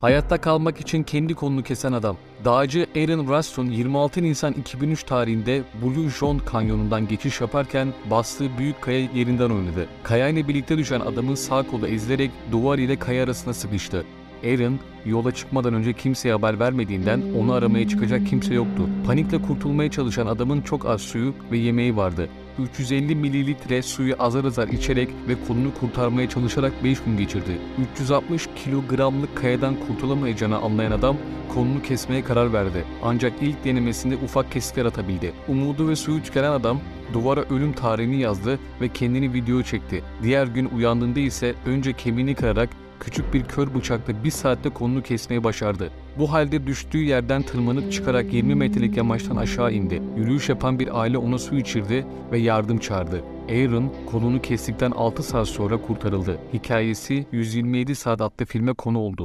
Hayatta kalmak için kendi kolunu kesen adam. Dağcı Aaron Ruston 26 Nisan 2003 tarihinde Blue John kanyonundan geçiş yaparken bastığı büyük kaya yerinden oynadı. Kayayla birlikte düşen adamın sağ kolu ezilerek duvar ile kaya arasına sıkıştı. Aaron yola çıkmadan önce kimseye haber vermediğinden onu aramaya çıkacak kimse yoktu. Panikle kurtulmaya çalışan adamın çok az suyu ve yemeği vardı. 350 mililitre suyu azar azar içerek ve kolunu kurtarmaya çalışarak 5 gün geçirdi. 360 kilogramlık kayadan kurtulamayacağını anlayan adam kolunu kesmeye karar verdi. Ancak ilk denemesinde ufak kesikler atabildi. Umudu ve suyu tükenen adam duvara ölüm tarihini yazdı ve kendini video çekti. Diğer gün uyandığında ise önce kemiğini kırarak küçük bir kör bıçakla bir saatte kolunu kesmeyi başardı. Bu halde düştüğü yerden tırmanıp çıkarak 20 metrelik yamaçtan aşağı indi. Yürüyüş yapan bir aile ona su içirdi ve yardım çağırdı. Aaron kolunu kestikten 6 saat sonra kurtarıldı. Hikayesi 127 saat adlı filme konu oldu.